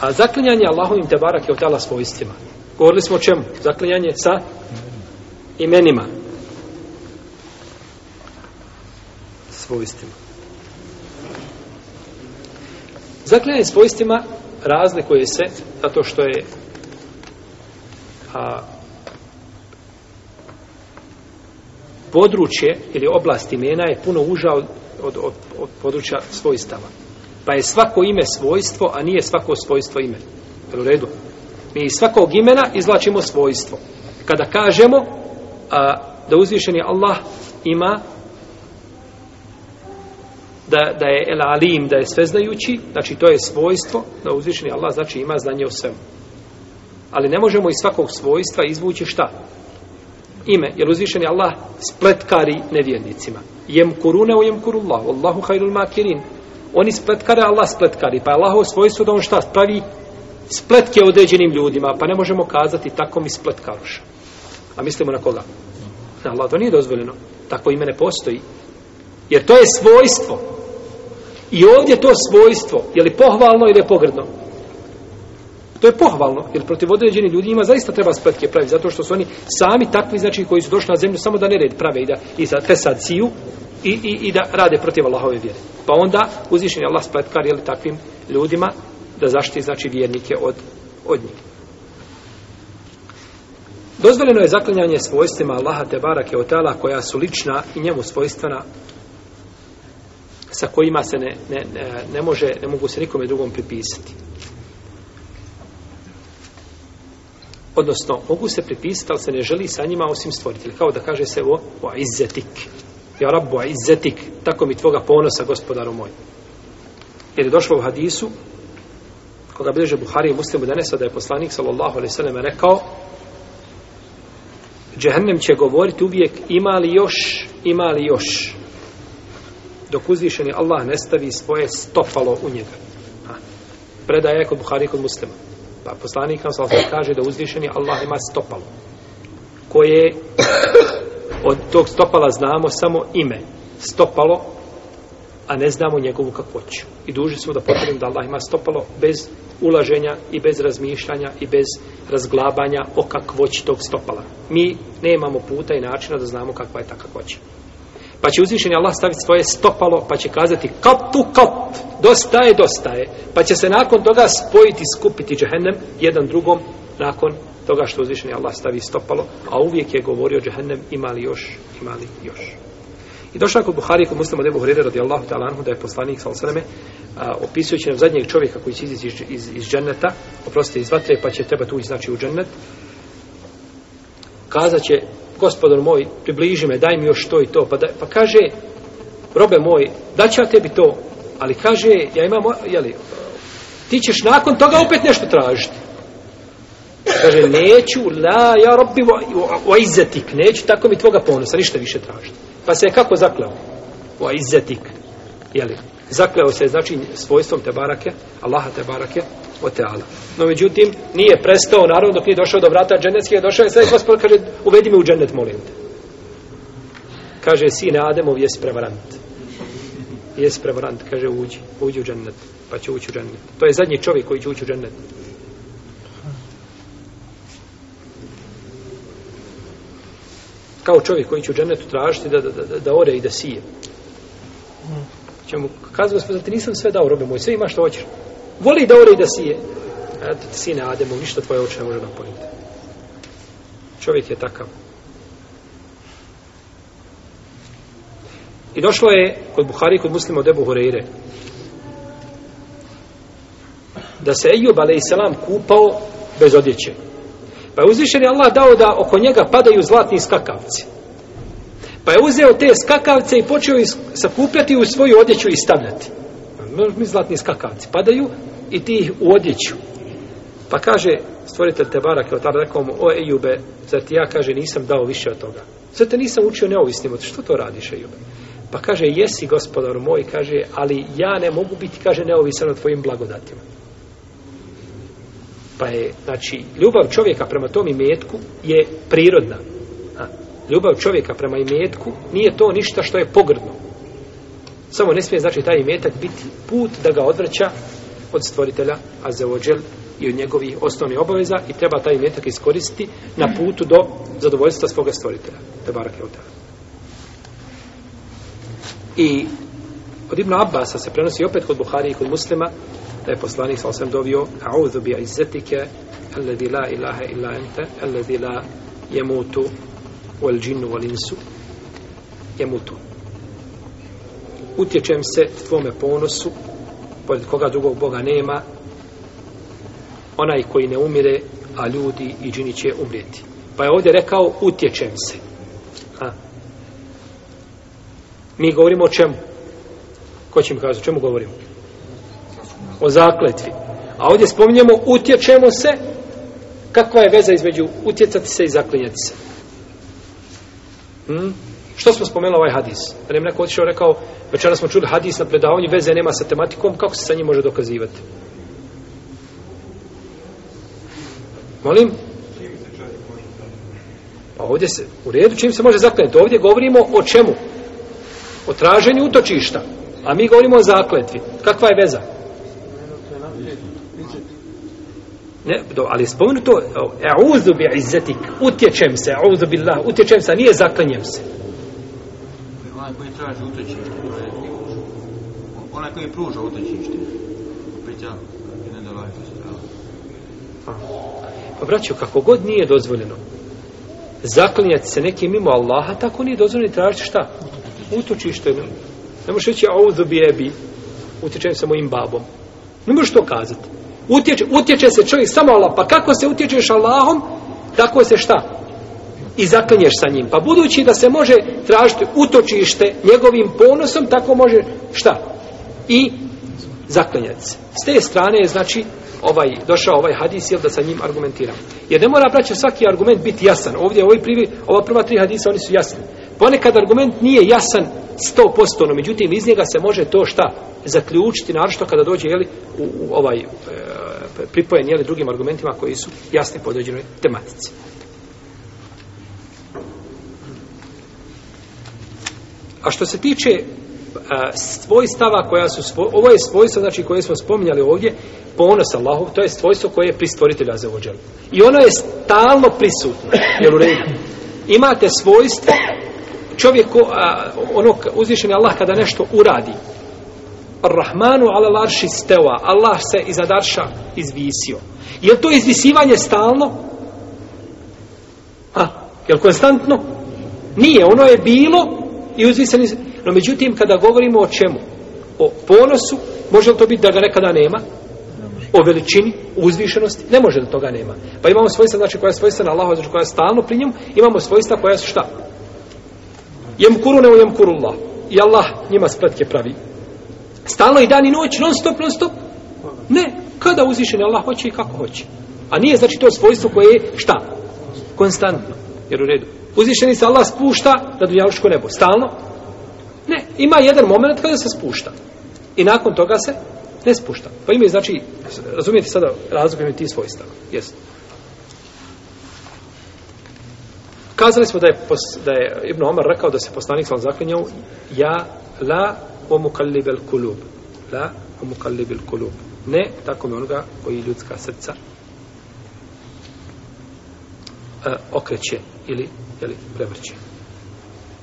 A zaklinjanje Allahovim te je otala svojstvima. Govorili smo o čemu? Zaklinjanje sa imenima. Svojstvima. Zaklinjanje svojstvima razlikuje se zato što je a, područje ili oblast imena je puno uža od, od, od, od područja svojstava. Pa je svako ime svojstvo, a nije svako svojstvo ime. Jel u redu? Mi iz svakog imena izvlačimo svojstvo. Kada kažemo da uzvišeni Allah ima da, da je el alim, da je sveznajući, znači to je svojstvo da uzvišeni Allah znači ima znanje o svemu. Ali ne možemo iz svakog svojstva izvući šta? Ime, jer uzvišeni Allah spletkari nevjernicima. Jem kurune jem kurullah, Allahu hajrul makirin. Oni spletkare, Allah spletkari. Pa je u svojstvo da on šta pravi spletke određenim ljudima. Pa ne možemo kazati tako mi spletkaruš. A mislimo na koga? Na Allah, to nije dozvoljeno. Takvo ime ne postoji. Jer to je svojstvo. I ovdje to svojstvo, je li pohvalno ili je pogrdno? To je pohvalno, jer protiv određenih ljudi ima zaista treba spletke praviti, zato što su oni sami takvi, znači, koji su došli na zemlju samo da nered prave i da i za te i, i, i da rade protiv Allahove vjere. Pa onda uzvišen je Allah spletkar takvim ljudima da zaštiti znači vjernike od, od njih. Dozvoljeno je zaklanjanje svojstvima Allaha te barake otala koja su lična i njemu svojstvena sa kojima se ne, ne, ne, može, ne mogu se nikome drugom pripisati. Odnosno, mogu se pripisati, ali se ne želi sa njima osim stvoritelja. Kao da kaže se o, o ja a izzetik, tako mi tvoga ponosa, gospodaru moj. Jer je došlo u hadisu, koga bliže Buhari i Muslimu ne da je poslanik sallallahu alaihi sallam rekao Džehennem će govoriti uvijek ima li još, ima li još. Dok uzvišeni Allah ne stavi svoje stopalo u njega. Predaje je kod Buhari kod muslima. Pa poslanik nam kaže da uzvišeni Allah ima stopalo koje od tog stopala znamo samo ime, stopalo, a ne znamo njegovu kakvoću. I duži smo da potrebno da Allah ima stopalo bez ulaženja i bez razmišljanja i bez razglabanja o kakvoći tog stopala. Mi nemamo puta i načina da znamo kakva je ta kakvoća. Pa će uzvišeni Allah staviti svoje stopalo, pa će kazati kap tu kap, dosta je, dosta je. Pa će se nakon toga spojiti, skupiti džehennem jedan drugom nakon toga što uzvišeni Allah stavi stopalo, a uvijek je govorio džehennem imali još, imali još. I došao kod Buhari kod muslima debu radi Allahu ta'ala da je poslanik sa sveme, opisujući nam zadnjeg čovjeka koji će izići iz, iz, iz dženneta, oprostite iz vatre pa će treba tu znači u džennet, kazat će gospodar moj, približi me, daj mi još to i to, pa, da, pa kaže robe moj, da će ja tebi to, ali kaže, ja imam, jeli, ti ćeš nakon toga opet nešto tražiti. Kaže, neću, la, ja robbi o neću tako mi tvoga ponosa, ništa više tražiti. Pa se je kako zakleo? O Je li? zakleo se, znači, svojstvom te barake, Allaha te barake, o teala. No, međutim, nije prestao, naravno, dok nije došao do vrata je došao je sve, gospod, kaže, uvedi me u dženet, molim te. Kaže, sin Ademov je prevarant. Jes prevarant, kaže, uđi, uđi u dženet pa će ući u džennet. To je zadnji čovjek koji će ući u džennet. kao čovjek koji će u dženetu tražiti da, da, da, da ore i da sije. Čemu, mu gospod, da ti nisam sve dao, robe moj, sve ima što hoćeš. Voli da ore i da sije. A ti sine ademo, ništa tvoje oče ne može napojiti. Čovjek je takav. I došlo je kod Buhari kod muslima od Ebu Horeire da se Ejub a.s. kupao bez odjeće. Pa je uzvišen je Allah dao da oko njega padaju zlatni skakavci. Pa je uzeo te skakavce i počeo ih sakupljati u svoju odjeću i stavljati. Pa mi zlatni skakavci padaju i ti ih u odjeću. Pa kaže stvoritelj Tebara kao tada rekao mu, o Ejube, zar ti ja, kaže, nisam dao više od toga. Zar te nisam učio neovisnim, od što to radiš, Ejube? Pa kaže, jesi gospodar moj, kaže, ali ja ne mogu biti, kaže, neovisan od tvojim blagodatima. Pa je, znači, ljubav čovjeka prema tom imetku je prirodna. A, ljubav čovjeka prema imetku nije to ništa što je pogrdno. Samo ne smije, znači, taj imetak biti put da ga odvraća od stvoritelja ođel i od njegovih osnovnih obaveza i treba taj imetak iskoristiti na putu do zadovoljstva svoga stvoritelja. Te je odavljeno. I od Ibn Abbasa se prenosi opet kod Buhari i kod muslima da je poslanik sa osam dovio A'udhu bi izzetike Alladhi la ilaha illa ente Alladhi la jemutu Wal džinnu wal insu Jemutu Utječem se tvome ponosu Pored koga drugog Boga nema Onaj koji ne umire A ljudi i džini će umrijeti Pa je ovdje rekao utječem se Mi govorimo o čemu? Ko će mi kazati? O čemu govorimo? o zakletvi. A ovdje spominjemo utječemo se, kakva je veza između utjecati se i zaklinjati se? Hm? Što smo spomenuli ovaj hadis? Da nam neko otišao rekao, večera smo čuli hadis na predavanju, veze nema sa tematikom, kako se sa njim može dokazivati? Molim? Pa ovdje se, u redu čim se može zakletiti. Ovdje govorimo o čemu? O traženju utočišta. A mi govorimo o zakletvi. Kakva je veza? Ne, ali je spomenuto Euzu bi izzetik, utječem se, euzu billah, utječem se, nije zaklanjem se. Onaj koji traži utječište, onaj pruža utječište, Pa braćo, kako god nije dozvoljeno zaklinjati se nekim mimo Allaha, tako nije dozvoljeno tražiti šta? Utočište. Ne možeš reći, auzu bi utječem se mojim babom. Ne možeš to kazati. Utječe, utječe se čovjek samo Allah. Pa kako se utječeš Allahom, tako se šta? I zaklinješ sa njim. Pa budući da se može tražiti utočište njegovim ponosom, tako može šta? I zaklinjati se. S te strane je znači ovaj, došao ovaj hadis, jel da sa njim argumentiram. Jer ne mora, braće, svaki argument biti jasan. Ovdje, ovaj privi, ova prva tri hadisa, oni su jasni. Ponekad argument nije jasan 100%, no međutim iz njega se može to šta zaključiti, naročito kada dođe jeli, u, ovaj e, pripojen jeli, drugim argumentima koji su jasni po određenoj tematici. A što se tiče e, svojstava koja su ovo je svojstvo znači koje smo spominjali ovdje ponos Allahov, to je svojstvo koje je pristvoritelja za za I ono je stalno prisutno, jer u redu? Imate svojstvo čovjek, ono, uzvišen Allah kada nešto uradi. Rahmanu ala larši steva. Allah se iza darša izvisio. Je to izvisivanje stalno? A, je li konstantno? Nije, ono je bilo i uzviseni... No, međutim, kada govorimo o čemu? O ponosu, može li to biti da ga nekada nema? o veličini, uzvišenosti, ne može da toga nema. Pa imamo svojstva znači koja je svojstvena Allahu, znači koja je stalno pri njemu, imamo svojstva koja su šta? Jemkurune u jemkurullah. I Allah njima spletke pravi. Stalno i dan i noć, non stop, non stop. Ne, kada uzvišen Allah hoće i kako hoće. A nije znači to svojstvo koje je šta? Konstantno. Jer u redu. Uzvišeni se Allah spušta na dunjaluško nebo. Stalno? Ne. Ima jedan moment kada se spušta. I nakon toga se ne spušta. Pa imaju znači, razumijete sada imaju ti svojstva. Jesi. Kazali smo da je, da je Ibn Omar rekao da se poslanik sam zaklinjao ja la omukallibel kulub. La omukallibel kulub. Ne tako mi onoga koji ljudska srca e, okreće ili, ili prevrće.